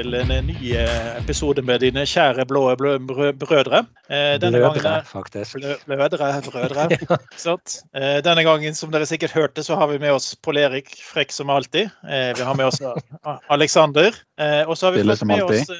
til en ny episode med dine kjære blå, brødre. Denne blødre, faktisk. Blø, blødre, brødre. ja. Denne gangen, som dere sikkert hørte, så har vi med oss Pål Erik, frekk som alltid. Vi har med oss Aleksander. Og så har vi fått med oss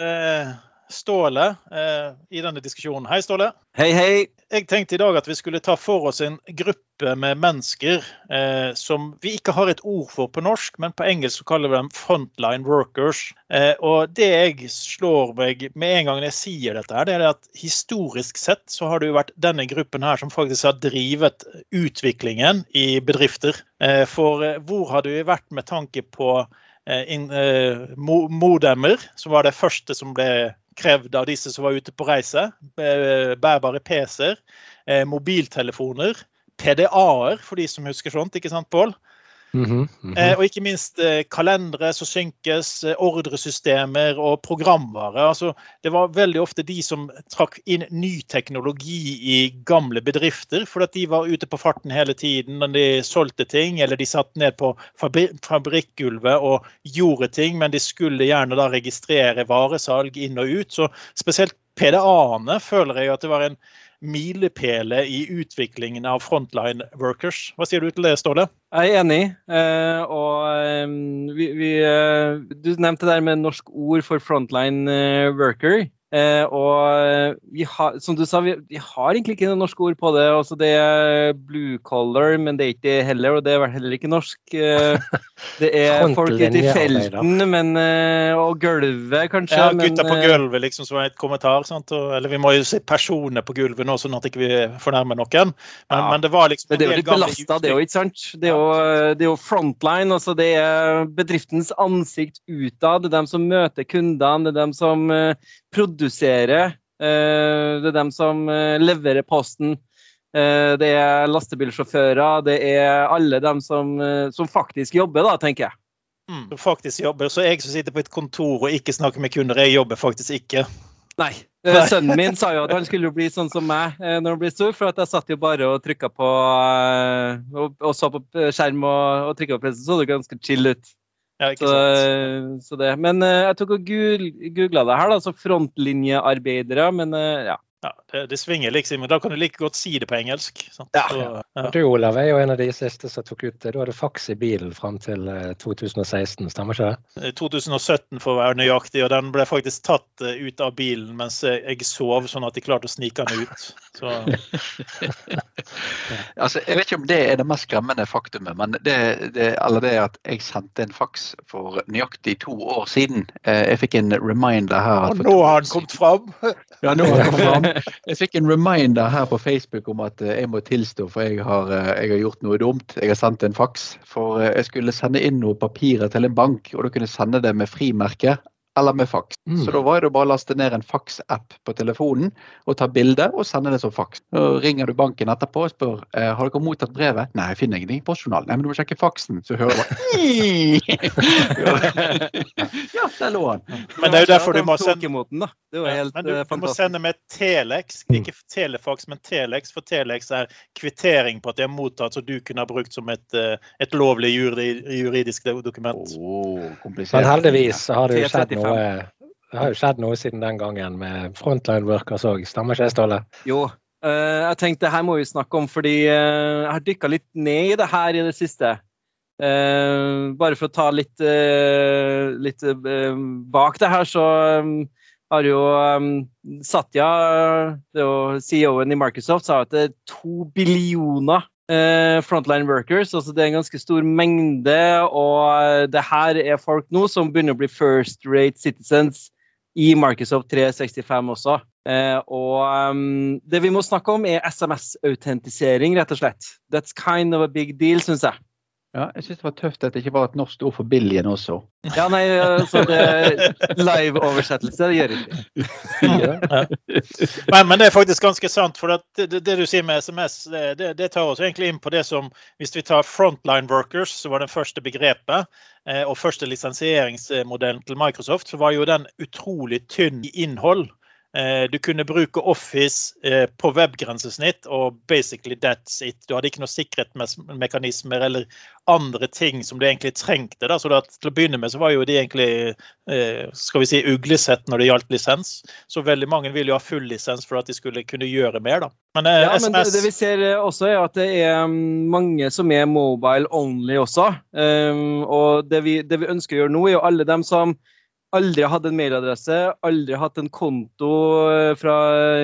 Ståle eh, i denne diskusjonen. Hei, Ståle. Hei, hei. Jeg tenkte i dag at vi skulle ta for oss en gruppe med mennesker eh, som vi ikke har et ord for på norsk, men på engelsk så kaller vi dem frontline workers. Eh, og det jeg slår meg med en gang jeg sier dette, her, det er at historisk sett så har det jo vært denne gruppen her som faktisk har drivet utviklingen i bedrifter. Eh, for eh, hvor hadde vi vært med tanke på eh, in, modemmer, som var det første som ble krevd av disse som var ute på reise. Bærbare PC-er, eh, mobiltelefoner, PDA-er, for de som husker sånt, ikke sant, Pål? Mm -hmm, mm -hmm. Og ikke minst eh, kalendere som synkes, eh, ordresystemer og programvare. Altså, det var veldig ofte de som trakk inn ny teknologi i gamle bedrifter, fordi de var ute på farten hele tiden når de solgte ting, eller de satt ned på fabrikkgulvet og gjorde ting, men de skulle gjerne da registrere varesalg inn og ut. Så spesielt PDA-ene føler jeg at det var en milepæle i utviklingen av frontline workers. Hva sier du til det, Ståle? Jeg er enig. Eh, og eh, vi, vi, eh, du nevnte det der med norsk ord for frontline worker. Eh, og eh, vi har, som du sa, vi, vi, har egentlig ikke noe norsk ord på det. Altså, det er blue color, men det er ikke det heller, og det er heller ikke norsk. Eh, det er folk ute i felten, men, og gulvet, kanskje. Ja, gutta på gulvet, liksom, som er et kommentar. Sant? Og, eller vi må jo se personer på gulvet nå, sånn at ikke vi ikke fornærmer noen. Men, ja. men, det var liksom men Det er jo litt belasta, det òg, ikke sant? Det er, jo, det er jo frontline. altså Det er bedriftens ansikt utad. Det er dem som møter kundene, det er dem som produserer. Eh, det er dem som eh, leverer posten. Eh, det er lastebilsjåfører. Det er alle dem som, som faktisk jobber, da, tenker jeg. Mm. Faktisk jobber. Så jeg som sitter på et kontor og ikke snakker med kunder, jeg jobber faktisk ikke. Nei. Sønnen min sa jo at han skulle bli sånn som meg når han blir stor, for at jeg satt jo bare og trykka på og, og så på skjerm og, og trykka på pressen, så det ganske chill ut. Ja, så, så, det. Men uh, jeg tok og googla det her, da, så frontlinjearbeidere. Men uh, ja. Ja, det, det, svinger liksom, men da kan du like godt si det på engelsk. Ja. Så, ja. Du Olav er jo en av de siste som tok ut det. Du hadde faks i bilen fram til 2016, eh, stemmer ikke det? 2017 eh, for å være nøyaktig, og den ble faktisk tatt eh, ut av bilen mens jeg sov, sånn at de klarte å snike den ut. altså, jeg vet ikke om det er det mest skremmende faktumet, men det, det, eller det at jeg sendte en faks for nøyaktig to år siden. Jeg fikk en reminder her. Og nå har den kommet fram! ja, nå har den kommet fram. Jeg fikk en reminder her på Facebook om at eh, jeg må tilstå, for jeg har, eh, jeg har gjort noe dumt. Jeg har sendt en faks. For eh, jeg skulle sende inn noen papirer til en bank, og da kunne sende det med frimerke eller med faks. Mm. Så da var det bare å laste ned en faks-app på telefonen og ta bilde og sende det som faks. Så ringer du banken etterpå og spør eh, har dere mottatt brevet. Nei, jeg finner ingenting i postjournalen. Nei, men du må sjekke faksen. Så hører du bare Ja, der lå han. Men det er jo derfor du må sende Det var helt men du, du må sende med Telex, ikke Telefax, men Telex. For Telex er kvittering på at de har mottatt, så du kunne ha brukt som et, eh, et lovlig juridisk dokument. Oh, men heldigvis har det jo skjedd noe det har jo skjedd noe siden den gangen med frontline workers òg, stemmer ikke det, Ståle? Jo, uh, jeg tenkte her må vi snakke om, fordi uh, jeg har dykka litt ned i det her i det siste. Uh, bare for å ta litt, litt bak det her, så um, har jo um, Satya, CEO-en i Microsoft, sa at det er to billioner Eh, frontline workers. altså Det er en ganske stor mengde, og det her er folk nå som begynner å bli first rate citizens i Microsoft 365 også. Eh, og um, det vi må snakke om, er SMS-autentisering, rett og slett. That's kind of a big deal, syns jeg. Ja, jeg syns det var tøft at det ikke var et norsk ord for billion også. Ja, nei, Live-oversettelse det gjør ikke ja. men, men, det er faktisk ganske sant. For det, det, det du sier med SMS, det, det, tar oss egentlig inn på det som Hvis vi tar frontline workers, så var det første begrepet, eh, og første lisensieringsmodellen til Microsoft, så var jo den utrolig tynn i innhold. Eh, du kunne bruke Office eh, på webgrensesnitt, og basically that's it. Du hadde ikke noen sikkerhetsmekanismer eller andre ting som du egentlig trengte. Da. Så da, til å begynne med så var jo de egentlig eh, skal vi si, uglesett når det gjaldt lisens. Så veldig mange ville jo ha full lisens for at de skulle kunne gjøre mer. da. Men, ja, SMS... men det, det, vi ser også, er at det er mm, mange som er mobile only også. Um, og det vi, det vi ønsker å gjøre nå, er jo alle dem som aldri hatt en mailadresse, aldri hatt en konto eh, fra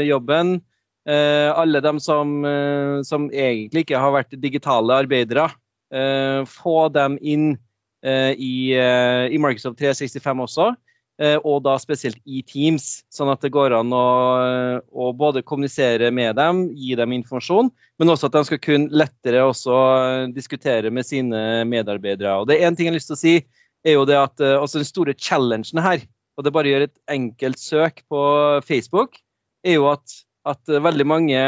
jobben. Eh, alle dem som, eh, som, egentlig ikke har vært digitale arbeidere. få dem inn i, i Microsoft 365 også. og da spesielt i Teams, sånn at det går an å, å, både kommunisere med dem, gi dem informasjon, men også at de skal kunne lettere også diskutere med sine medarbeidere. Og det er én ting jeg har lyst til å si er jo det at altså Den store challengen her, og det bare gjør et enkelt søk på Facebook, er jo at, at uh, veldig mange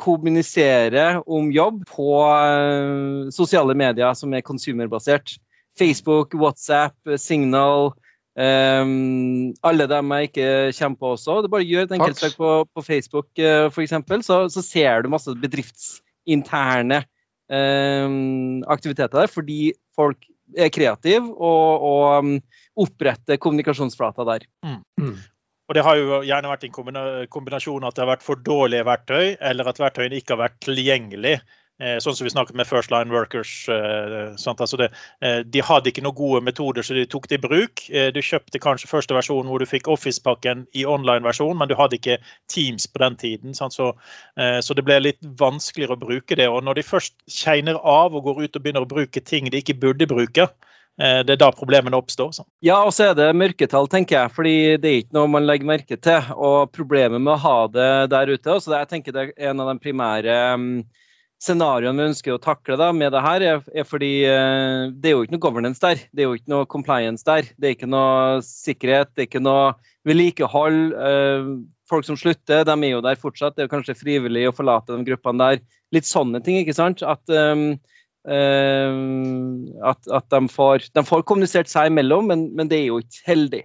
kommuniserer om jobb på uh, sosiale medier som er konsumerbasert. Facebook, WhatsApp, Signal. Um, alle dem jeg ikke kommer på også. Det bare gjør et enkelt søk på, på Facebook, uh, f.eks., så, så ser du masse bedriftsinterne um, aktiviteter der, fordi folk kreativ og, og opprette oppretter kommunikasjonsflata der. Mm. Mm. Og Det har jo gjerne vært en kombinasjon at det har vært for dårlige verktøy, eller at verktøyene ikke har vært tilgjengelig. Eh, sånn som vi snakket med First Line Workers. Eh, altså det, eh, de hadde ikke noen gode metoder, så de tok det i bruk. Du kjøpte kanskje første versjon hvor du fikk Office-pakken i online-versjon, men du hadde ikke Teams på den tiden. Så, så, det ble litt vanskeligere å bruke det. Og når de først kjeiner av og går ut og begynner å bruke ting de ikke burde bruke, det er da problemene oppstår. Så. Ja, og så er det mørketall, tenker jeg. fordi det er ikke noe man legger merke til. Og problemet med å ha det der ute, så det, jeg tenker det er en av de primære um, scenarioene vi ønsker å takle da, med det her, er, er fordi eh, det er jo ikke noe governance der. Det er jo ikke noe compliance der. Det er ikke noe sikkerhet, det er ikke noe vedlikehold. Eh, folk som slutter, de er jo der fortsatt. Det er jo kanskje frivillig å forlate de gruppene der. Litt sånne ting, ikke sant. At, um, at, at de, får, de, får, kommunisert seg imellom, men, men det er jo ikke heldig.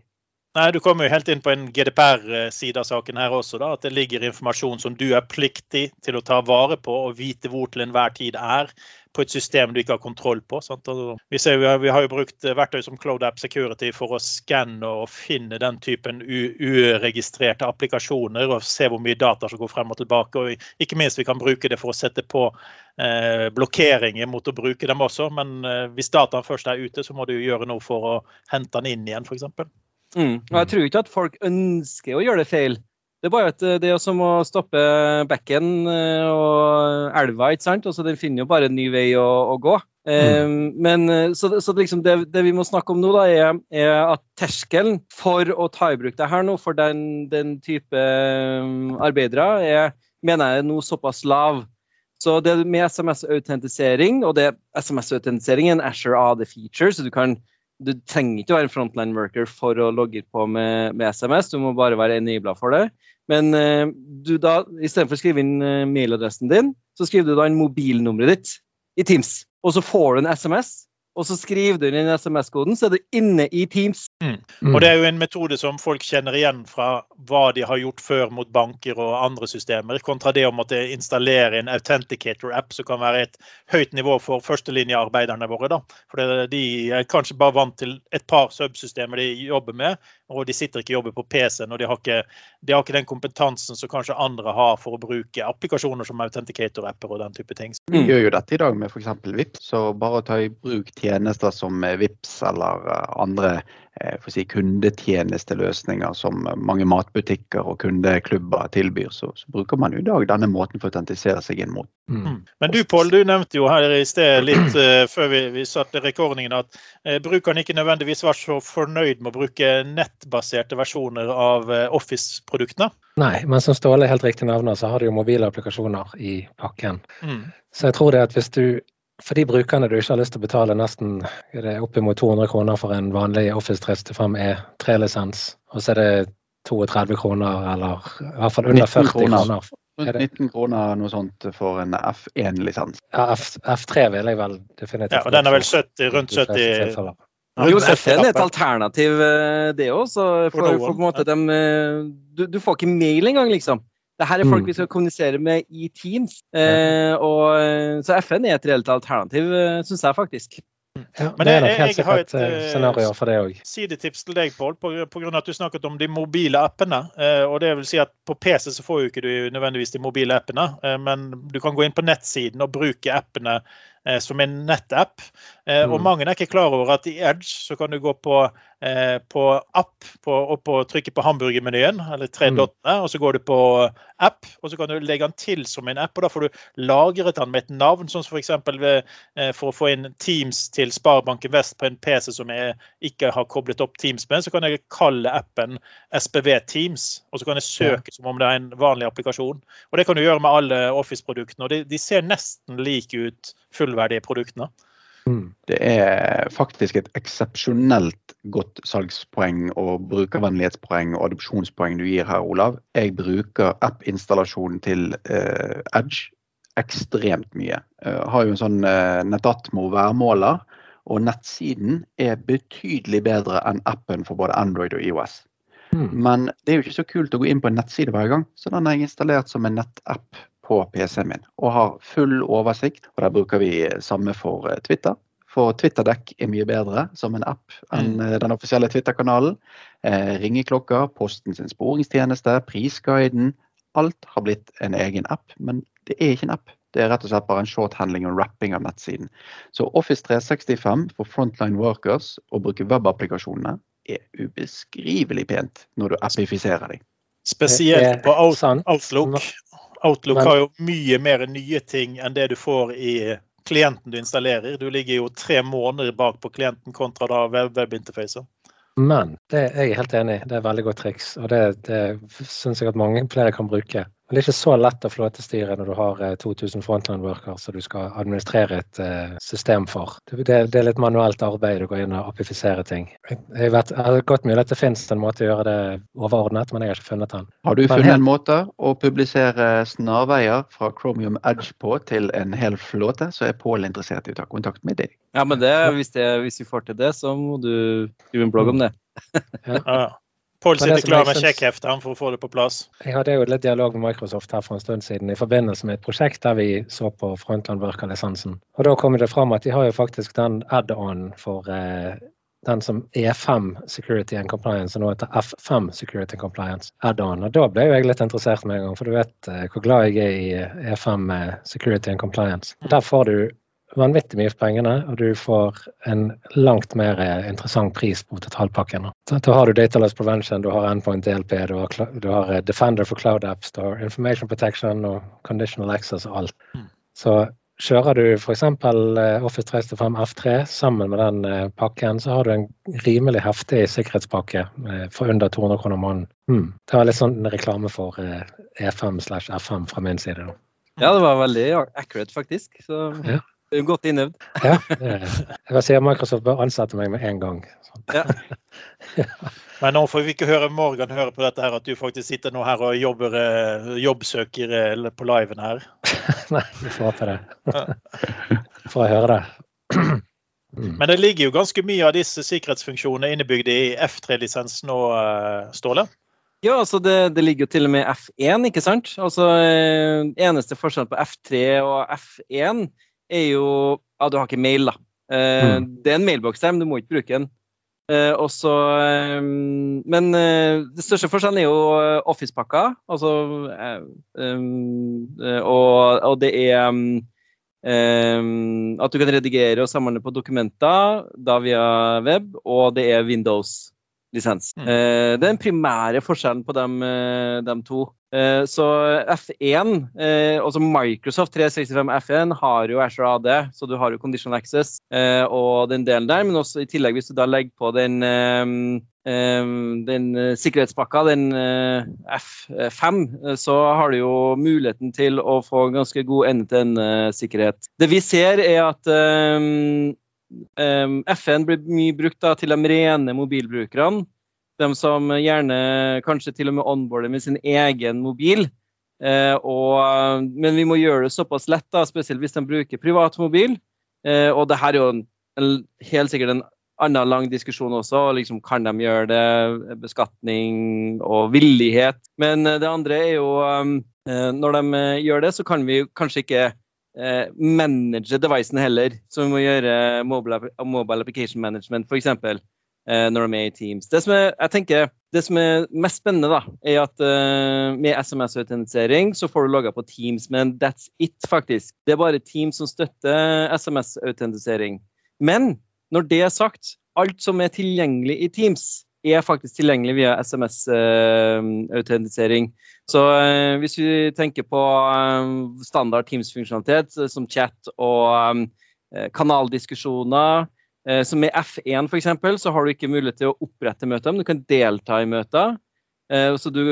Nei, Du kommer jo helt inn på en GDPR-side av saken her også. da, At det ligger informasjon som du er pliktig til å ta vare på og vite hvor til enhver tid er på et system du ikke har kontroll på. Vi, ser, vi, har, vi, har, jo brukt verktøy som Cloud App Security for å skanne og finne den typen uregistrerte applikasjoner og se hvor mye data som går frem og tilbake. og Ikke minst vi kan bruke det for å sette på eh, blokkeringer mot å bruke dem også. Men eh, hvis dataen først er ute, så må du gjøre noe for å hente den inn igjen, f.eks. Mm. Og jeg tror ikke at folk ønsker å gjøre det feil. Det er bare at eh, det er som å stoppe bekken eh, og elva, ikke sant. Altså, den finner jo bare en ny vei å, å gå. Mm. men eh, så, så liksom det, det, vi må snakke om nå, da, er, er, at terskelen for å ta i bruk det her nå, for den, den type arbeidere, er, mener jeg er nå såpass lav. Så det med SMS-autentisering, og det SMS-autentisering er en Asher AD feature, så du kan du trenger ikke å være en frontline worker for å logge på med, med SMS, du må bare være enabla for det. Men uh, du da, istedenfor å skrive inn uh, mailadressen din, så skriver du da inn mobilnummeret ditt i Teams. Og så får du en SMS og så skriver du inn SMS-koden, så er du inne i Teams. Mm. Og Det er jo en metode som folk kjenner igjen fra hva de har gjort før mot banker og andre systemer, kontra det å måtte installere en authenticator-app som kan være et høyt nivå for førstelinjearbeiderne våre. Da. For De er kanskje bare vant til et par subsystemer de jobber med, og de sitter ikke og jobber på PC-en. og de har, ikke, de har, ikke, den kompetansen som kanskje andre har for å bruke applikasjoner som authenticator-apper og den type ting. Vi gjør jo dette i dag med f.eks. Vips, så bare å ta i bruk tjenester som VIPS eller eh, andre si, kundetjenesteløsninger som mange matbutikker og kundeklubber tilbyr, så, så, bruker man i dag denne måten for å autentisere seg inn mot. Mm. mm. Men du Pål, du nevnte jo her i sted litt uh, før vi, vi satte rekordingen at uh, brukeren ikke nødvendigvis var så fornøyd med å bruke nettbaserte versjoner av uh, Office-produktene. Nei, men som Ståle helt riktig nevner, så har de jo mobile applikasjoner i pakken. Mm. Så jeg tror det at hvis du for de brukerne du ikke har lyst til å betale nesten oppimot 200 kroner for en vanlig Office 365 E3-lisens, og så er det 32 kroner, eller i hvert fall under 40 kroner. Rundt 19 kroner noe sånt for en F1-lisens. Ja, F, 3 vil jeg vel definitivt Ja, og den er vel 70, rundt 70 Jo, FN er et alternativ, det òg. For, for, for, på en måte dem du, du, får ikke mail engang, liksom. Det her er folk mm. vi skal kommunisere med i Teams. Eh, og, så FN er et reelt alternativ, syns jeg faktisk. Ja, Men det er nok helt sikkert et uh, scenario for det òg. Sidetips til deg, Pål, pga. at du snakket om de mobile appene. Og det vil si at På PC så får jo ikke du nødvendigvis de mobile appene, men du kan gå inn på nettsiden og bruke appene Eh, som en nettapp. Eh, og mm. mange er ikke klar over at i Edge så kan du gå på, eh, på app på, og på, trykke på hamburgermenyen, eller tre mm. dottene, og så går du på app, og så kan du legge den til som en app. og Da får du lagret den med et navn, sånn som f.eks. for å få inn Teams til Sparebanken Vest på en PC som jeg ikke har koblet opp Teams med, så kan jeg kalle appen SPV Teams, og så kan jeg søke som om det er en vanlig applikasjon. Og Det kan du gjøre med alle Office-produktene, og de, de ser nesten like ut fullverdige produktene. Mm. Det er faktisk et eksepsjonelt godt salgspoeng og brukervennlighetspoeng og adopsjonspoeng du gir her, Olav. Jeg bruker app-installasjonen til uh, Edge ekstremt mye. Uh, har jo en sånn uh, Netatmo værmåler, og nettsiden er betydelig bedre enn appen for både Android og IOS. Mm. Men det er jo ikke så kult å gå inn på en nettside hver gang, så den er installert som en nettapp på PC-en min og har full oversikt. og Der bruker vi samme for eh, Twitter. For Twitterdekk er mye bedre som en app enn mm. Eh, den offisielle Twitter-kanalen. Eh, ringeklokker, Posten sin sporingstjeneste, prisguiden. Alt har blitt en egen app, men det er ikke en app. Det er rett og slett bare en shorthandling og wrapping av nettsiden. Så Office 365 for frontline workers å bruke webapplikasjonene er ubeskrivelig pent når du appifiserer dem. Spesielt på Outlook. Outlook Men, har jo mye mer nye ting enn det du får i klienten du installerer. Du ligger jo tre måneder bak på klienten kontra da web-webinterfacet. Men det er jeg helt enig i. Det er veldig godt triks. Og det, det syns jeg at mange flere kan bruke. Men det er ikke så lett å flåtestyre når du har 2000 eh, frontline workers som du skal administrere et uh, system for. Det, det, er litt manuelt arbeid å gå inn og appifisere ting. Jeg vet jeg har godt mulig at det finnes en måte å gjøre det overordnet, men jeg har ikke funnet den. Har du funnet en måte å publisere snarveier fra Chromium Edge på til en hel flåte, så er Pål interessert i å ta kontakt med deg. Ja, men det, hvis, det, hvis vi får til det, så må du skrive en blogg om det. ja. Pål sitter klar med sjekkheftet for å få det på plass. Jeg hadde jo litt dialog med Microsoft her for en stund siden i forbindelse med et prosjekt der vi så på Frontland Worker-lisensen. Og Da kom det fram at de har jo faktisk den add-on for eh, den som E5 Security and Compliance, og nå heter F5 Security and Compliance add-on. Og Da ble jo jeg litt interessert med en gang, for du vet eh, hvor glad jeg er i E5 eh, Security and Compliance. Der får du vanvittig mye for pengene, og du får en langt mer eh, interessant pris på totalpakken. Da har du Dataless Prevention, du har Endpoint DLP, du har, du har, eh, Defender for Cloud Apps, du har Information Protection og Conditional Access og alt. Mm. Så kjører du f.eks. Eh, Office 365 F3 sammen med den pakken, så har du en rimelig heftig sikkerhetspakke for under 200 kroner måneden. Mm. Det var litt sånn reklame for E5 e slash F5 fra min side. da. Ja, det var veldig accurate, faktisk. Så ja. Godt innøvd. ja. Jeg vil si at Microsoft bør ansette meg med en gang. Ja. Men nå får vi ikke høre Morgan høre på dette her, at du faktisk sitter nå her og jobber, eh, jobbsøker eh, på liven her. Nei, vi får håpe det. Får jeg høre det. Mm. Men det ligger jo ganske mye av disse sikkerhetsfunksjonene innebygd i F3-lisens nå, eh, Ståle? Ja, altså det, det, ligger jo til og med F1, ikke sant? Altså Eneste forskjell på F3 og F1 er jo Ja, du har ikke mail, da. Uh, mm. Det er en mailboks der, men du må ikke bruke den. Uh, også, um, men uh, det største forskjellen er jo Office-pakka. Altså, um, og, og, det er um, at du kan redigere og samle på dokumenter da via web, og det er Windows-lisens. Mm. det er den primære forskjellen på dem, dem to. Eh, så F1, eh, altså Microsoft 365 F1 har jo Azure AD, så du har jo Conditional Access eh, og den delen der. Men også i tillegg, hvis du da legger på den, den sikkerhetspakka, den F5, så har du jo muligheten til å få ganske god ende-til-ende-sikkerhet. Det vi ser, er at F1 blir mye brukt da, til de rene mobilbrukerne. De som gjerne kanskje til og med onboarder med sin egen mobil. Eh, og, men vi må gjøre det såpass lett, da, spesielt hvis de bruker privatmobil. Eh, og det her er jo en, helt sikkert en annen lang diskusjon også. Liksom, kan de gjøre det? Beskatning og villighet. Men det andre er jo Når de gjør det, så kan vi kanskje ikke manage devicen heller. Så vi må gjøre mobile, mobile application management, f.eks. Når de er i Teams. Det som er, jeg tenker det som er mest spennende, da, er at eh, med SMS-autentisering så får du logga på Teams, men that's it, faktisk. Det er bare Teams som støtter SMS-autentisering. Men når det er sagt, alt som er tilgjengelig i Teams, er faktisk tilgjengelig via SMS-autentisering. Uh, så uh, hvis vi tenker på standard Teams-funksjonalitet som chat og kanaldiskusjoner som med F1 for eksempel, så har du ikke mulighet til å opprette møter, men du kan delta i møter. Eh, du,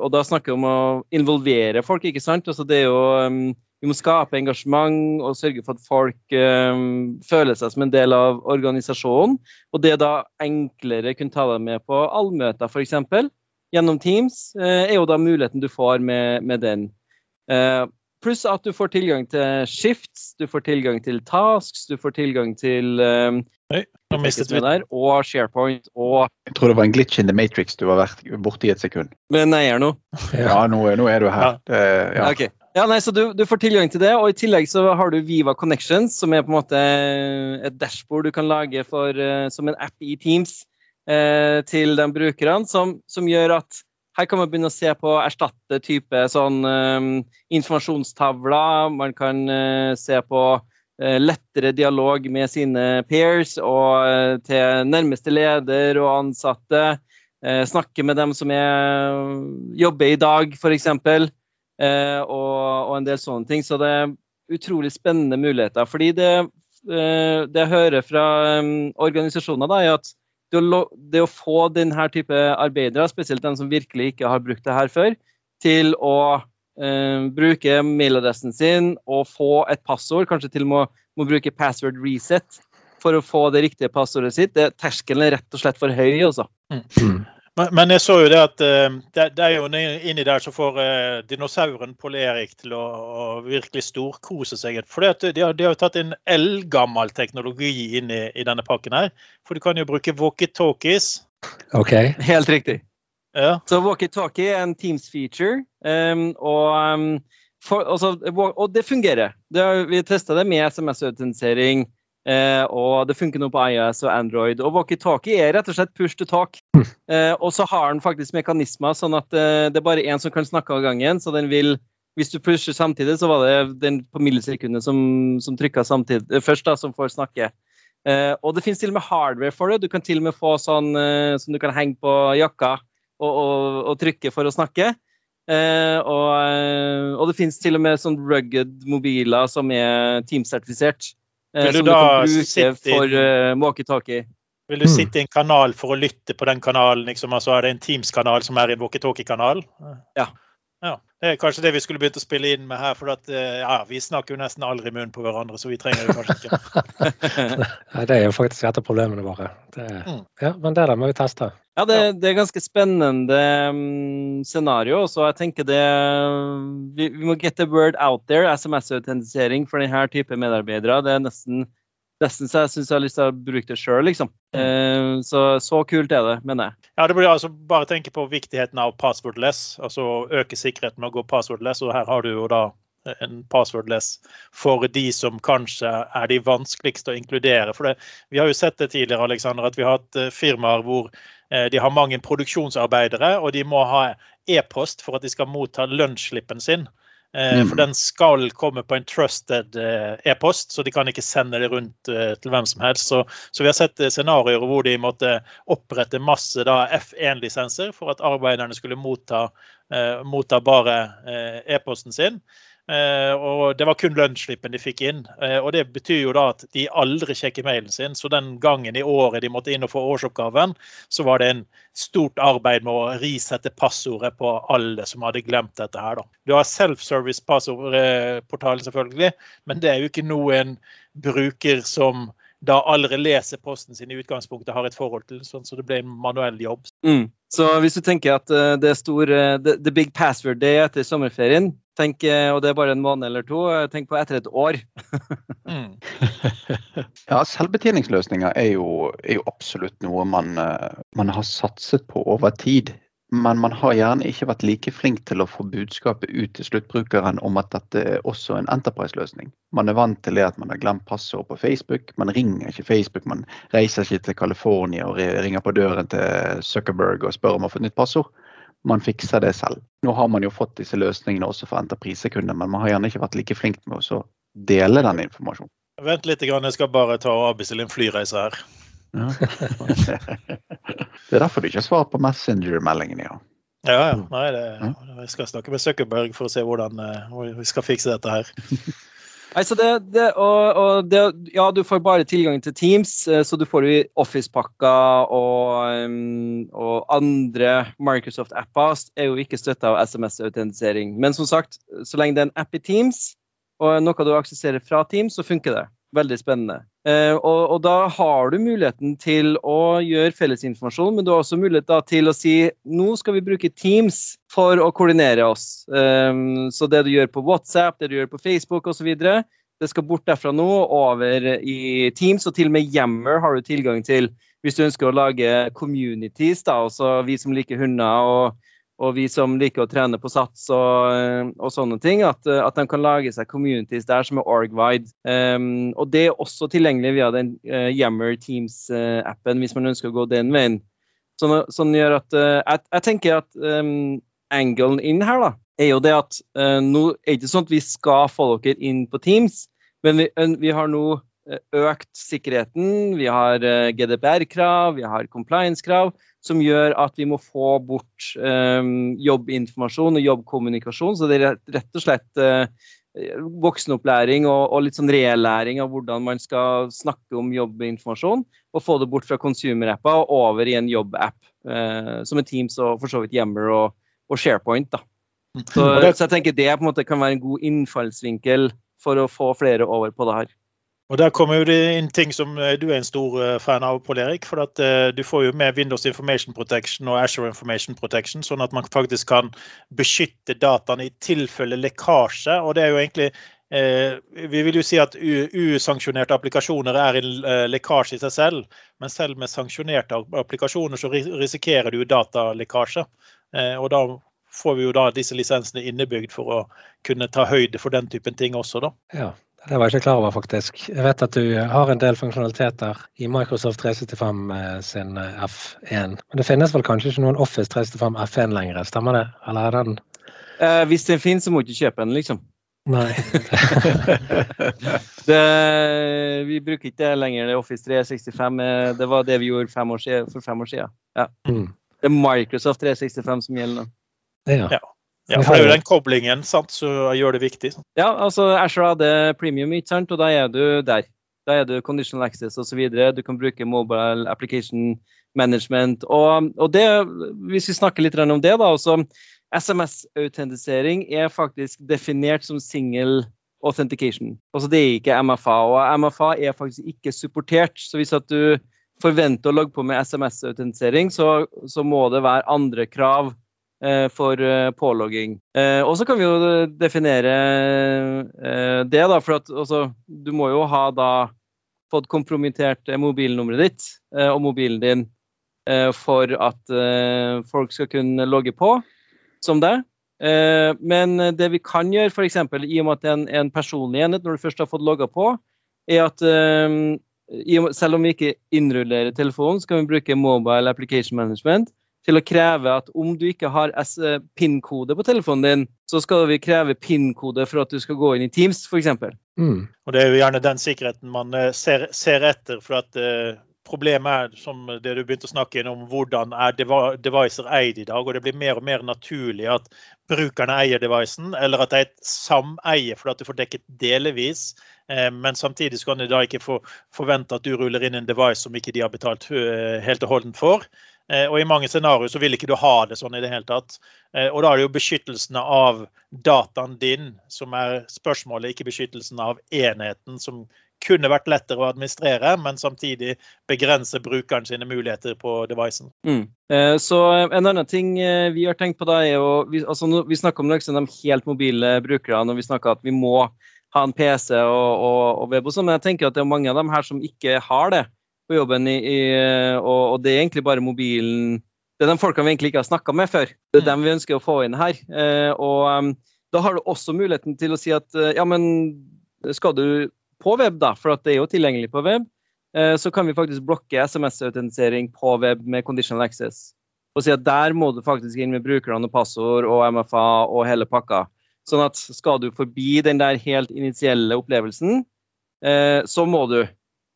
og da snakker vi om å involvere folk, ikke sant. Altså det er jo, vi må skape engasjement og sørge for at folk um, føler seg som en del av organisasjonen. Og det da enklere kunne ta deg med på allmøter, f.eks. Gjennom Teams, uh, er jo da muligheten du får med, med den. Uh, Pluss at du får tilgang til shifts, du får tilgang til tasks, du får tilgang til um, Oi, mistet vi der, og SharePoint og Jeg tror det var en glitch in the matrix du var borte i et sekund. Men jeg er nå? Ja, nå, nå, er du her. Ja. Det, ja. Okay. Ja, nei, så du, du, får tilgang til det, og i tillegg så har du Viva Connections, som er på en måte et dashbord du kan lage for, uh, som en app i Teams eh, til de brukerne, som, som gjør at her kan man begynne å se på erstatte type sånn eh, informasjonstavler. Man kan eh, se på uh, lettere dialog med sine peers og til nærmeste leder og ansatte. snakke med dem som er, jobber i dag, f.eks. Uh, og, og en del sånne ting. Så det er utrolig spennende muligheter. Fordi det, det jeg hører fra organisasjoner, da, er at det å, få denne type arbeidere, spesielt de som virkelig ikke har brukt det her før, til å eh, bruke mailadressen sin og få et passord, kanskje til og med må bruke password reset for å få det riktige passordet sitt, det, terskelen er rett og slett for høy. Også. Mm. Men jeg så jo det at eh, det, er jo inni der så får eh, dinosauren Pål Erik til å, å virkelig storkose seg. For de, de, har, jo tatt en eldgammel teknologi inn i, i, denne pakken her. For du kan jo bruke walkietalkies. Ok. Helt riktig. Ja. Så walkietalkie er en Teams-feature. Um, og, um, og, det fungerer. Det, vi testa det med SMS-autentisering Eh, og det funker nå på IOS og Android. Og walkietalkie er rett og slett push to talk. Mm. Eh, og så har den faktisk mekanismer sånn at eh, det er bare én som kan snakke av gangen. Så den vil Hvis du pusher samtidig, så var det den på millisekundet som, som trykka eh, først, da, som får snakke. Eh, og det finnes til og med hardware for det. Du kan til og med få sånn eh, som du kan henge på jakka og, og, og trykke for å snakke. Og, og, det finnes til og med sånn rugged mobiler som er teamsertifisert. Eh, Vil du da sitte for uh, walkietalkie. Vil du mm. sitte i en kanal for å lytte på den kanalen? Liksom, altså Er det en Teams-kanal som er en walkietalkie-kanal? Ja. Ja. Det er kanskje det vi skulle begynt å spille inn med her. For at, eh, ja, vi snakker jo nesten aldri i munnen på hverandre, så vi trenger det kanskje ikke. Nei, det er jo faktisk et av problemene våre. Det, mm. ja, men det der må vi teste. Ja, det, det er ganske spennende um, scenario. Så jeg tenker det vi, vi, må get the word out there. SMS-autentisering for denne type medarbeidere. Det er nesten, nesten så jeg syns jeg har lyst til å bruke det sjøl, liksom. Mm. Uh, så, så kult er det, mener jeg. Ja, det blir altså bare tenke på viktigheten av passwordless. Altså øke sikkerheten med å gå passwordless. Og her har du jo da en passwordless for de som kanskje er de vanskeligste å inkludere. For det, Vi har jo sett det tidligere Alexander, at vi har hatt eh, firmaer hvor eh, de har mange produksjonsarbeidere, og de må ha e-post for at de skal motta lønnsslippen sin. Eh, for mm. den skal komme på en trusted e-post, så de kan ikke sende det rundt til hvem som helst. Så, så vi har sett scenarioer hvor de måtte opprette masse F1-lisenser for at arbeiderne skulle motta, motta bare e-posten sin. Eh, og det var kun lønnsslippen de fikk inn. Eh, og det betyr jo da at de aldri sjekker mailen sin. Så den gangen i året de måtte inn og få årsoppgaven, så var det en stort arbeid med å risette passordet på alle som hadde glemt dette her, da. Du har self-service passordportalen selvfølgelig, men det er jo ikke noen bruker som da aldri leser posten sin i utgangspunktet, har et forhold til, sånn så det ble en manuell jobb. Mm. Så hvis du tenker at uh, det er stor the, the, big password day etter sommerferien, Tenk, og det er bare en måned eller to. Tenk på etter et år. mm. ja, selvbetjeningsløsninger er jo, er jo absolutt noe man, man, har satset på over tid. Men man har gjerne ikke vært like flink til å få budskapet ut til sluttbrukeren om at dette er også en Enterprise-løsning. Man er vant til det at man har glemt passord på Facebook. Man ringer ikke Facebook, man reiser ikke til California og ringer på døren til Zuckerberg og spør om å få nytt passord. Man fikser det selv. Nå har man jo fått disse løsningene også for enterprisekunder, men man har gjerne ikke vært like flink med å dele den informasjonen. Vent litt, jeg skal bare ta og avbestille en flyreise her. Ja. det er derfor du ikke har svar på Messenger-meldingen, ja. Ja, ja. Nei, det, jeg skal snakke med Zuckerberg for å se hvordan uh, vi skal fikse dette her. Nei, så det, det, og, og det, ja, du får bare tilgang til Teams, eh, så du får Office-pakker og, og, andre Microsoft-apper er jo ikke støtta av SMS-autentisering. Men som sagt, så lenge det er en app i Teams, og noe du aksesserer fra Teams, så funker det. Veldig spennende. Eh, og, og, da har du muligheten til å gjøre fellesinformasjon, men du har også mulighet til å si nå skal vi bruke Teams for å koordinere oss. Eh, så det du gjør på WhatsApp, det du gjør på Facebook osv., det skal bort derfra nå og over i Teams. Og til og med Yammer har du tilgang til hvis du ønsker å lage communities, da, altså vi som liker hunder. og og vi som liker å trene på sats og, eh, og sånne ting, at, eh, at, de kan lage seg communities der som er org-wide. Um, og det er også tilgjengelig via den uh, Yammer Teams-appen, hvis man ønsker å gå den veien. Sånn, sånn gjør at uh, jeg, jeg, tenker at um, angelen inn her da, er jo det at uh, nå er det ikke sånn at vi skal få dere inn på Teams, men vi, vi har nå økt sikkerheten, vi har GDPR-krav, vi har compliance-krav som gjør at vi må få bort um, jobbinformasjon og jobbkommunikasjon. Så det er rett og slett uh, voksenopplæring og, og, litt sånn reellæring av hvordan man skal snakke om jobbinformasjon, og få det bort fra consumer-appa og over i en jobb-app, uh, som er Teams og for så vidt Yammer og, og SharePoint. da. Så, så, jeg tenker det på en måte kan være en god innfallsvinkel for å få flere over på det her. Og Der kommer jo det inn ting som eh, du er en stor eh, fan av, Pål Erik. For at uh, du får jo med Windows Information Protection og Azure Information Protection, sånn at man faktisk kan beskytte dataene i tilfelle lekkasje. Og det er jo egentlig Vi vil jo si at usanksjonerte applikasjoner er en lekkasje i seg selv. Men selv med sanksjonerte applikasjoner så risikerer du datalekkasje. og da får vi jo da disse lisensene innebygd for å kunne ta høyde for den typen ting også, da. Ja, det var jeg ikke klar over, faktisk. Jeg vet at du har en del funksjonaliteter i Microsoft 365 eh, sin eh, F1. Men det finnes vel kanskje ikke noen Office 365 F1 lenger, stemmer det? Eller er den eh, Hvis den finnes, så må du ikke kjøpe den, liksom. Nei. det, vi bruker ikke det lenger, det Office 365. Eh, det var det vi gjorde fem siden, for fem år siden. Ja. Mm. Det er Microsoft 365 som gjelder nå. Ja. ja. Ja, for det er jo den koblingen sant, som gjør det viktig. Ja, altså Asher hadde premium, ikke sant, og da er du der. Da er du conditional access osv. Du kan bruke mobile application management. Og, og det, hvis vi snakker litt om det, da, også SMS-autentisering er faktisk definert som single authentication. Altså Det er ikke MFA, og MFA er faktisk ikke supportert. Så hvis at du forventer å logge på med SMS-autentisering, så, så må det være andre krav for eh, pålogging. Eh, og så kan vi jo definere det, da, for at altså, du må jo ha da fått kompromittert mobilnummeret ditt og mobilen din for at folk skal kunne logge på som det. Men det vi kan gjøre, f.eks. i og med at det er en personlig enhet når du først har fått logga på, er at selv om vi ikke innrullerer telefonen, så kan vi bruke mobile application management til å kreve at om du ikke har PIN-kode på telefonen din, så skal vi kreve PIN-kode for at du skal gå inn i Teams, f.eks. Mm. Og det er jo gjerne den sikkerheten man eh, ser, ser etter. for at uh, Problemet er som det du begynte å snakke om, hvordan er devicer eid i dag. og Det blir mer og mer naturlig at brukerne eier devicen, eller at det er et sameie for at du får dekket delvis. Eh, men samtidig så kan de da ikke få forvente at du ruller inn en device som ikke de har betalt helt og holdent for. Eh, og i mange scenarioer så vil ikke du ha det sånn i det hele tatt. Eh, og da er det jo beskyttelsen av dataen din som er spørsmålet, ikke beskyttelsen av enheten som kunne vært lettere å administrere, men samtidig begrense brukeren sine muligheter på devicen. Mm. Eh, så En annen ting vi har tenkt på da, er jo Vi, altså, vi snakker om liksom, de helt mobile brukerne, og vi snakker at vi må ha en PC og, og, og web og sånn, men jeg tenker at det er mange av dem her som ikke har det på jobben, i, i, og, og, det er egentlig bare mobilen Det er de folkene vi egentlig ikke har snakka med før. Det er mm. dem vi ønsker å få inn her. Eh, og um, da har du også muligheten til å si at ja, men skal du på web, da, for det er jo tilgjengelig på web, eh, så kan vi faktisk blokke SMS-autentisering på web med conditional access. Og si at der må du faktisk inn med brukerne og passord og MFA og hele pakka. Sånn at skal du forbi den der helt initielle opplevelsen, eh, så må du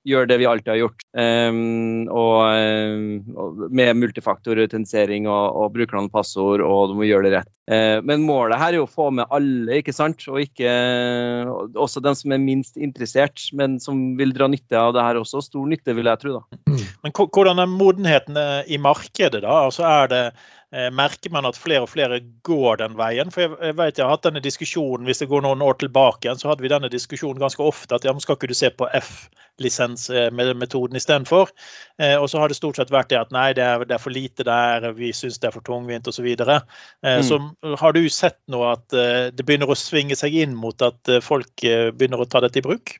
gjør det vi alltid har gjort. Um, og, um, med multifaktorautentisering og, og brukernavn og passord, og du må gjøre det rett. Uh, men målet her er jo å få med alle, ikke sant? Og ikke også den som er minst interessert, men som vil dra nytte av det her også. Stor nytte, vil jeg tro. da. Men hvordan er modenheten i markedet, da? Altså er det Eh, merker man at flere og flere går den veien. For jeg, vet jeg har hatt denne diskusjonen, Hvis det går noen år tilbake, igjen, så hadde vi denne diskusjonen ganske ofte. at ja, Skal ikke du se på F-lisensmetoden istedenfor? Eh, og så har det stort sett vært det at nei, det er, det er for lite der, vi syns det er for tungvint osv. Så, eh, mm. så har du sett nå at eh, det begynner å svinge seg inn mot at eh, folk eh, begynner å ta dette i bruk?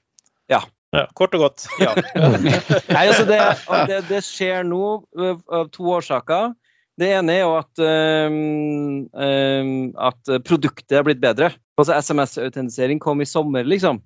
Ja. ja kort og godt. Ja. nei, altså det, det, det skjer nå av to årsaker. Det ene er jo at, um, um, at produktet er blitt bedre. Altså SMS-autentisering kom i sommer, liksom.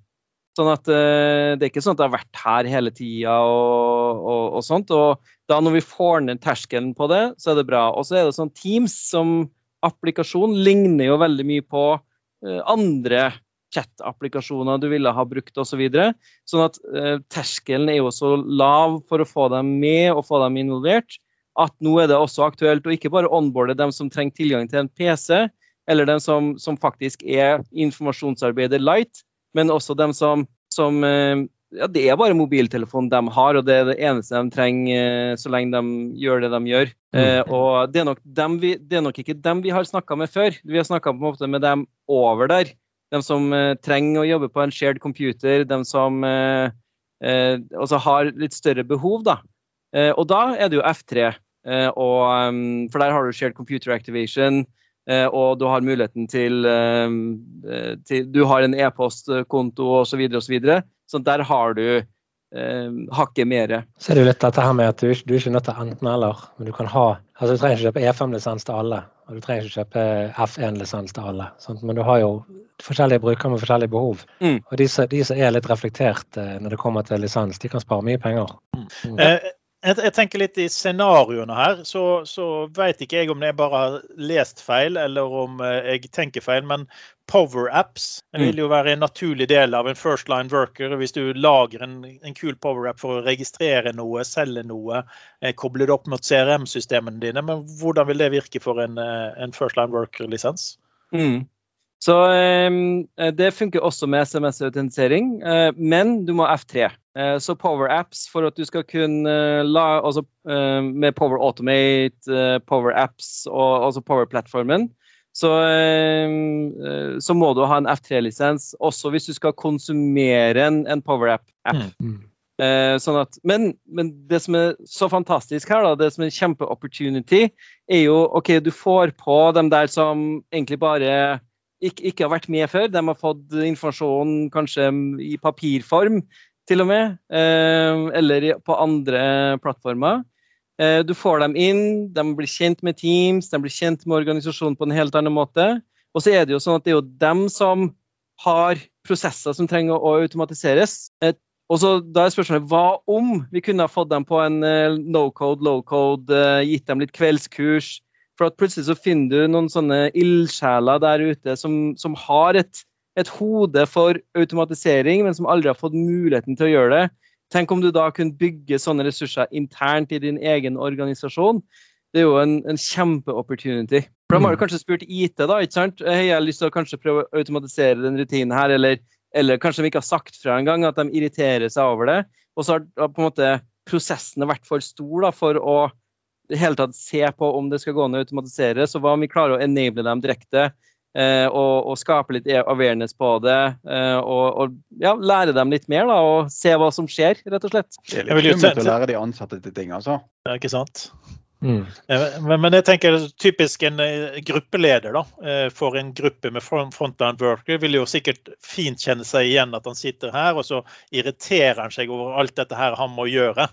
Sånn at uh, Det er ikke sånn at det har vært her hele tida og, og, og, sånt. Og da når vi får ned terskelen på det, så er det bra. Og så er det sånn Teams som applikasjon ligner jo veldig mye på uh, andre chat-applikasjoner du ville ha brukt osv. Så videre. sånn at uh, terskelen er jo så lav for å få dem med og få dem involvert at nå er det også aktuelt å ikke bare onboarde dem som trenger tilgang til en PC, eller dem som, som faktisk er informasjonsarbeider light, men også dem som, som eh, ja, det er bare mobiltelefonen de har, og det er det eneste de trenger eh, så lenge de gjør det de gjør. Mm. Eh, og det er, nok dem vi, det er nok ikke dem vi har snakka med før. Vi har snakka med dem over der. De som eh, trenger å jobbe på en shared computer, de som eh, eh, også har litt større behov. da. og da er det jo F3 Eh, og, um, for der har du shared computer activation, eh, og du har muligheten til, um, eh, til Du har en e-postkonto osv. Og så, så der har du hakket mer. Så er det jo litt dette her med at du, du er ikke nødt til enten-eller. men Du kan ha, altså du trenger ikke kjøpe E5-lisens til alle, og du trenger ikke kjøpe F1-lisens til alle. Sant? Men du har jo forskjellige brukere med forskjellige behov. Mm. Og de, de, som er litt reflektert når det kommer til lisens, de kan spare mye penger. Mm. Mm. Eh, jeg, jeg, tenker litt i scenarioene her, så, så vet ikke jeg om jeg bare har lest feil, eller om eh, jeg tenker feil. Men Power Apps mm. vil jo være en naturlig del av en first line worker. Hvis du lager en, en kul Power App for å registrere noe, selge noe, eh, koble det opp mot CRM-systemene dine. Men hvordan vil det virke for en, eh, en first line worker-lisens? Mm. Så ehm, eh, det funker også med SMS-autentisering, men du må F3. Eh, så Power Apps for at du skal kunne la Altså med Power Automate, Power Apps og altså Power-plattformen, så, så, må du ha en F3-lisens også hvis du skal konsumere en, en Power App. app. Mm. Sånn at, men, men, det som er så fantastisk her, da, det som er en kjempeopportunity, er jo OK, du får på dem der som egentlig bare ikke, ikke, har vært med før. De har fått informasjon kanskje i papirform, til og med. Eh, eller på andre plattformer. Eh, du får dem inn, de blir kjent med Teams, de blir kjent med organisasjonen på en helt annen måte. Og så er det jo sånn at det er jo dem som har prosesser som trenger å automatiseres. Eh, og så Da er spørsmålet hva om vi kunne ha fått dem på en no code, low code, gitt dem litt kveldskurs, for at plutselig så finner du noen sånne ildsjeler der ute som, som har et, et, hode for automatisering, men som aldri har fått muligheten til å gjøre det. Tenk om du da kunne bygge sånne ressurser internt i din egen organisasjon. Det er jo en, en kjempeopportunity. For De har du kanskje spurt IT, da. ikke sant? Hei, jeg har lyst til å kanskje prøve å automatisere den rutinen her, eller, eller kanskje de ikke har sagt fra engang, at de irriterer seg over det. Og så har på en måte prosessen vært for stor da, for å hele tatt se på om det skal gå an å automatisere. Så hva om vi klarer å enable dem direkte og, og, skape litt awareness på det. Eh, og, og ja, lære dem litt mer, da, og se hva som skjer, rett og slett. Det er litt skummelt å lære de ansatte til ting, altså. Det er ikke sant. Mm. Men, men, jeg tenker typisk en gruppeleder da, for en gruppe med frontline worker vil jo sikkert fint kjenne seg igjen at han sitter her, og så irriterer han seg over alt dette her han må gjøre.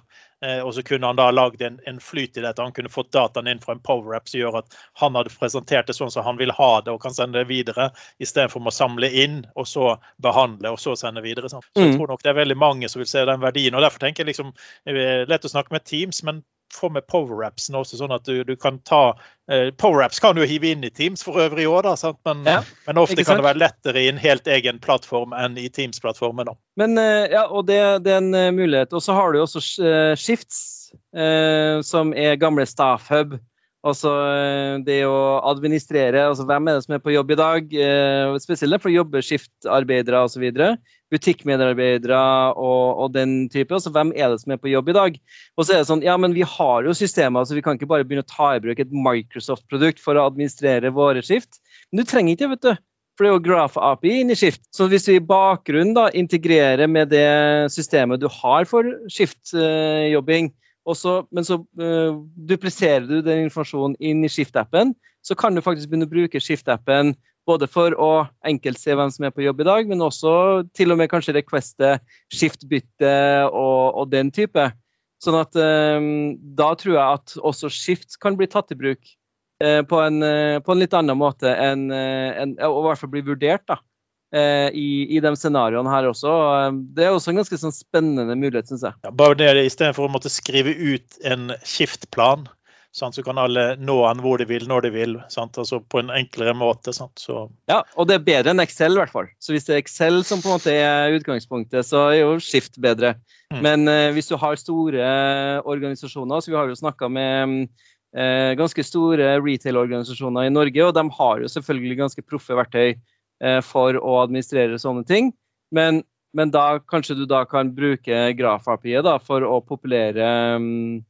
Eh, og så kunne han da lagd en, en, flyt i dette. Han kunne fått dataen inn fra en power-app som gjør at han hadde presentert det sånn som han vil ha det og kan sende det videre, istedenfor å samle inn og så behandle og så sende videre. Så jeg mm. tror nok det er veldig mange som vil se den verdien. og Derfor tenker jeg liksom, det er lett å snakke med Teams, men få med power-appsene også, sånn at du, du kan ta eh, Power-apps kan du hive inn i Teams for øvrig òg, men, ja, men, ofte kan det være lettere i en helt egen plattform enn i Teams-plattformen. Men eh, ja, og det, det, er en eh, mulighet. Og så har du også uh, Shifts, eh, som er gamle Staff Hub. Altså det å administrere, altså hvem er det som er på jobb i dag? Eh, spesielt for å jobbe skiftarbeidere osv butikkmedarbeidere og, og, den type. Altså, hvem er det som er på jobb i dag? Og så er det sånn, ja, men Vi har jo systemer, så vi kan ikke bare begynne å ta i bruk et Microsoft-produkt for å administrere våre skift. Men du trenger ikke det, vet du. For det er jo Graph-API inn i Skift. Så hvis du i bakgrunnen da integrerer med det systemet du har for skiftjobbing, uh, men så uh, dupliserer du den informasjonen inn i Skift-appen, så kan du faktisk begynne å bruke Skift-appen både for å enkelt se hvem som er på jobb i dag, men også til og med kanskje requeste skiftbytte og, og den type. Sånn at um, da tror jeg at også skift kan bli tatt i bruk uh, på, en, uh, på, en, litt annen måte enn en, Og i hvert fall bli vurdert da, i, i, de scenarioene her også. Det er også en ganske sånn spennende mulighet, syns jeg. Ja, bare det istedenfor å måtte skrive ut en skiftplan Sant? Så kan alle nå han hvor de vil, når de vil. Sant? Altså på en enklere måte. Så... Ja, og det er bedre enn Excel, i hvert fall. Så hvis det er Excel som på en måte er utgangspunktet, så er jo Skift bedre. Mm. Men eh, hvis du har store organisasjoner, så vi har jo snakka med eh, ganske store retail-organisasjoner i Norge, og de har jo selvfølgelig ganske proffe verktøy eh, for å administrere sånne ting. Men, men da kanskje du da kan bruke graf-API for å populere um,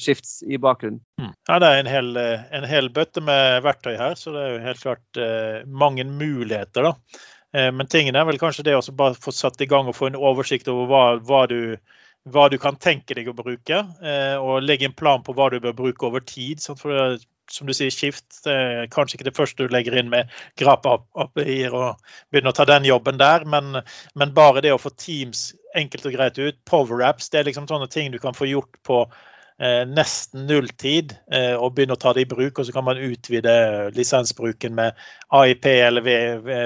skifts i bakgrunnen. Mm. Ja, Det er en hel, eh, en hel, bøtte med verktøy her, så det er jo helt klart eh, mange muligheter. da. Eh, men tingen er vel kanskje det å bare få satt i gang og få en oversikt over hva, hva, du, hva du, kan tenke deg å bruke, eh, og legge en plan på hva du bør bruke over tid. Sant? For det, som du sier, skift. Kanskje ikke det første du legger inn med grap-API-er og begynner å ta den jobben der, men, men, bare det å få Teams enkelt og greit ut, power-apps, det er liksom sånne ting du kan få gjort på nesten nulltid eh, og begynne å ta det i bruk. Og så kan man utvide lisensbruken med AIP eller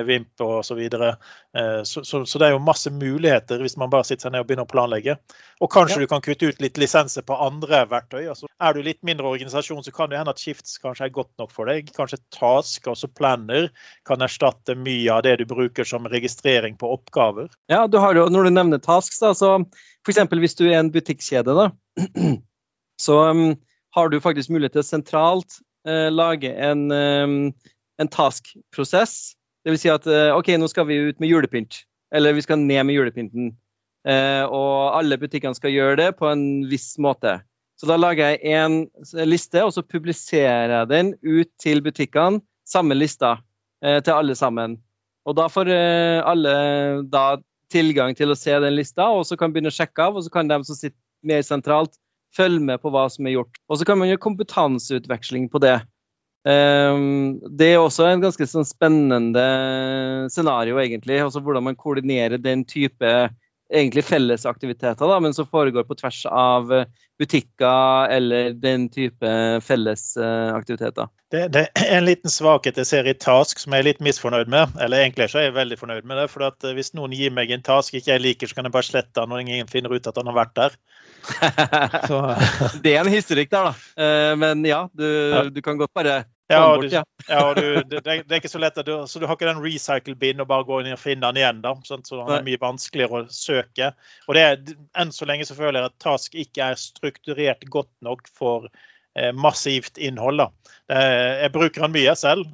VIMP osv. Så, videre. eh, så, så, så det er jo masse muligheter hvis man bare sitter seg ned og begynner å planlegge. Og kanskje ja. du kan kutte ut litt lisenser på andre verktøy. Altså, er du litt mindre organisasjon, så kan det hende at Shifts kanskje er godt nok for deg. Kanskje Task, altså Planner, kan erstatte mye av det du bruker som registrering på oppgaver. Ja, du har jo, Når du nevner Tasks, da, så f.eks. hvis du er en butikkjede, da, så um, har du faktisk mulighet til sentralt uh, lage en, um, en task-prosess. Dvs. Si at uh, OK, nå skal vi ut med julepynt. Eller vi skal ned med julepynten. Uh, og alle butikkene skal gjøre det på en viss måte. Så da lager jeg en liste, og så publiserer jeg den ut til butikkene. Samme lista til alle sammen. Og da får alle da tilgang til å se den lista, og så kan begynne å sjekke av. Og så kan de som sitter mer sentralt, følge med på hva som er gjort. Og så kan man gjøre kompetanseutveksling på det. Um, det er også en ganske sånn spennende scenario, egentlig. Altså hvordan man koordinerer den type egentlig fellesaktiviteter, da, men som foregår på tvers av butikker eller den type fellesaktiviteter. Det, det, er en liten svakhet jeg ser i Task som jeg er litt misfornøyd med. Eller egentlig er jeg veldig fornøyd med det. for at Hvis noen gir meg en task ikke jeg liker, så kan jeg bare slette den når ingen finner ut at han har vært der. det er en historikk der, da. Eh, men ja, du, du kan godt bare ja, bort, ja. ja du, det, det, er ikke så lett. Du, så du har ikke den recycle-bin og bare gå inn og finne den igjen. da, sant? Så den er mye vanskeligere å søke. Og det er, Enn så lenge så føler jeg at Task ikke er strukturert godt nok for massivt innhold. da. Jeg bruker den mye selv,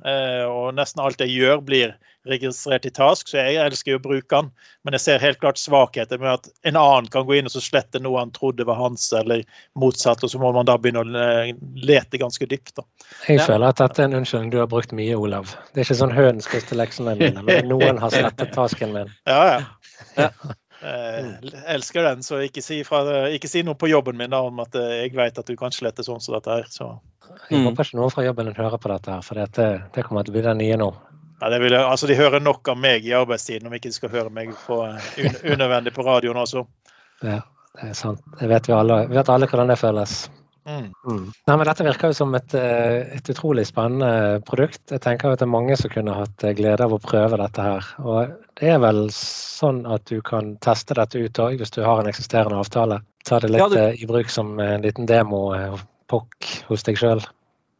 og nesten alt jeg gjør blir registrert i Task, så jeg elsker jo å bruke den. Men jeg ser helt klart svakheter med at en annen kan gå inn og så slette noe han trodde var hans, eller motsatt. Og så må man da begynne å lete ganske dypt. Da. Jeg føler at dette er en unnskyldning du har brukt mye, Olav. Det er ikke sånn hønen spiste leksene mine, men noen har slettet tasken min. Ja, ja. ja. Jeg elsker den, så ikke si, fra, ikke si, noe på jobben min da, om at eh, jeg vet at du kan slette sånn som dette her. Så. Jeg håper ikke noen fra jobben din hører på dette, her, for det, det kommer til å bli den nye nå. Ja, vil, altså De hører nok av meg i arbeidstiden, om ikke de skal høre meg på, un, unødvendig på radioen også. Ja, det er sant. Det vet vi alle. Vi vet alle hvordan det føles. Mm. Mm. Nei, men Dette virker jo som et, eh, et, utrolig spennende produkt. Jeg tenker at det er mange som kunne hatt eh, glede av å prøve dette her. Og Det er vel sånn at du kan teste dette ut òg, hvis du har en eksisterende avtale. Ta det litt ja, du... Eh, i bruk som en liten demo-pokk hos deg sjøl.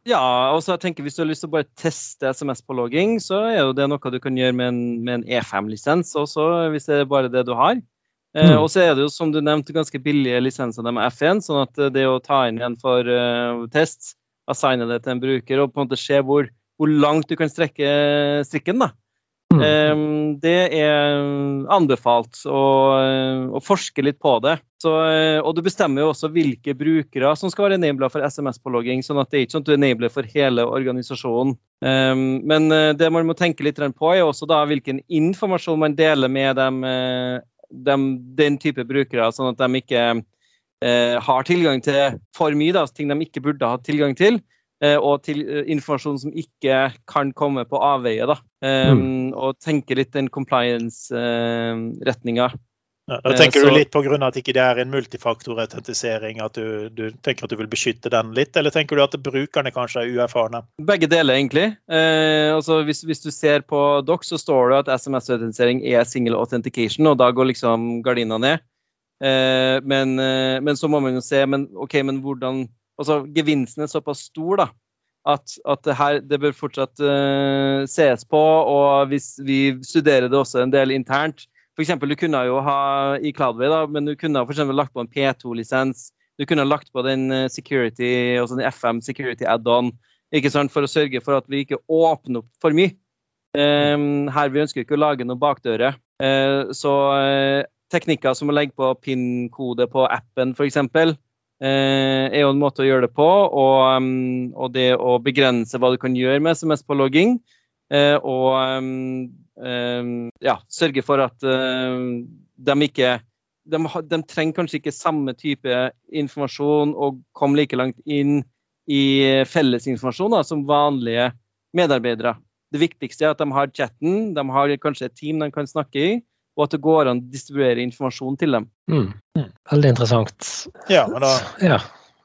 Ja, og så jeg tenker hvis du har lyst til å bare teste SMS på logging, så er jo det noe du kan gjøre med en, med en E5-lisens også, hvis det er bare det du har. Eh, mm. og så er det jo, som du nevnte, ganske billige lisenser med F1, sånn at det å ta inn en for uh, test, assigne det til en bruker og på en måte se hvor, hvor langt du kan strekke strikken, da. Mm. Det er anbefalt å, å, forske litt på det. Så, og du bestemmer jo også hvilke brukere som skal være enabla for SMS-pålogging. sånn at det er ikke sånn at du enabler for hele organisasjonen. Men eh, det man må tenke litt på, er også da hvilken informasjon man deler med dem, eh, dem, den type brukere, sånn at de ikke eh, har tilgang til for mye, da, ting de ikke burde ha tilgang til. Eh, og til eh, informasjon som ikke kan komme på avveie. Da. Um, mm. Og tenke litt den compliance-retninga. Ja, da tenker du litt pga. at ikke det er en multifaktorautentisering, at du, du, tenker at du vil beskytte den litt, eller tenker du at brukerne kanskje er uerfarne? Begge deler, egentlig. Eh, altså hvis, hvis, du ser på Dox, så står det at SMS-autentisering er single authentication, og da går liksom gardina ned. Eh, men, eh, men, så må man jo se men, ok, men hvordan altså, gevinsten er såpass stor da, at, at det, her, det bør fortsatt uh, ses på. Og hvis vi studerer det også en del internt F.eks. du kunne jo ha i Cloudway, da, men du kunne for lagt på en P2-lisens. Du kunne lagt på den eh, security, altså den FM security add-on for å sørge for at vi ikke åpner opp for mye. Um, her vi ønsker ikke å lage noen bakdører. Uh, så uh, teknikker som å legge på PIN-kode på appen f.eks. Eh, er jo en måte å gjøre det på. Og, og det å begrense hva du kan gjøre med SMS-pålogging. Eh, og ja, sørge for at de ikke de, de, trenger kanskje ikke samme type informasjon og komme like langt inn i fellesinformasjon som vanlige medarbeidere. Det viktigste er at de har chatten, de har kanskje et team de kan snakke i, og at det går an å distribuere informasjon til dem. Mm. Veldig interessant. Ja, men da ja.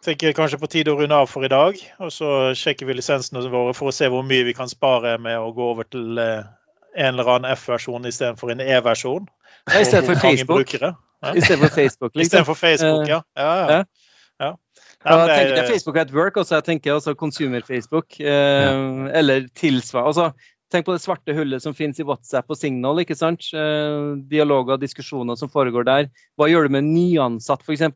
tenker jeg kanskje på tide å runde av for i dag. Og så sjekker vi lisensene våre for å se hvor mye vi kan spare med å gå over til eh, en eller annen F-versjon istedenfor en E-versjon. Ja, Istedenfor Facebook. Ja. Istedenfor Facebook, liksom. Istedenfor Facebook, ja. ja, ja. ja. Ja, jeg tenker det Facebook at work, og så jeg tenker også consumer-Facebook. Eh, eller tilsvarende. Altså, Tenk på det svarte hullet som finnes i WhatsApp og Signal. ikke sant? Eh, dialoger og diskusjoner som foregår der. Hva gjør du med nyansatt, f.eks.?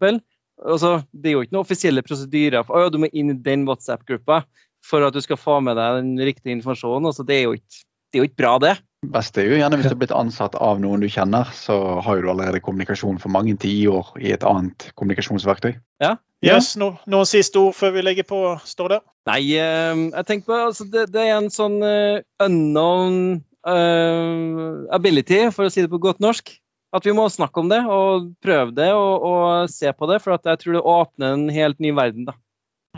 Altså, det er jo ikke noen offisielle prosedyrer. For, å, du må inn i den WhatsApp-gruppa for at du skal få med deg den riktige informasjonen. Altså, det, er ikke, det er jo ikke bra, det. Best er jo gjerne hvis du har blitt ansatt av noen du kjenner, så har du allerede kommunikasjon for mange tiår i et annet kommunikasjonsverktøy. Ja. Yes, no, Noen siste ord før vi legger på, står det? Nei, uh, jeg tenker på altså, det, det, er en sånn uh, unknown uh, ability, for å si det på godt norsk. At vi må snakke om det og prøve det og, og se på det, for jeg tror det åpner en helt ny verden. da.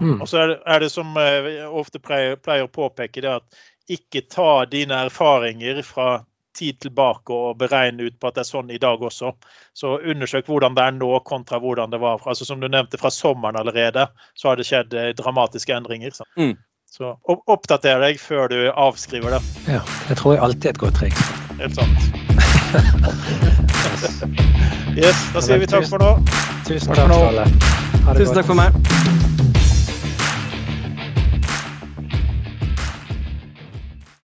Mm. Og så er det, er det som jeg ofte pleier, pleier å påpeke, det at ikke ta dine erfaringer fra tid tilbake og beregne ut på at det er sånn i dag også. Så undersøk hvordan det er nå kontra hvordan det var. Altså Som du nevnte, fra sommeren allerede så har det skjedd eh, dramatiske endringer. Så, mm. så oppdater deg før du avskriver det. Ja, det tror jeg alltid er et godt triks. Helt sant. yes, da sier vi takk for nå. Tusen takk for alle. Tusen takk for meg.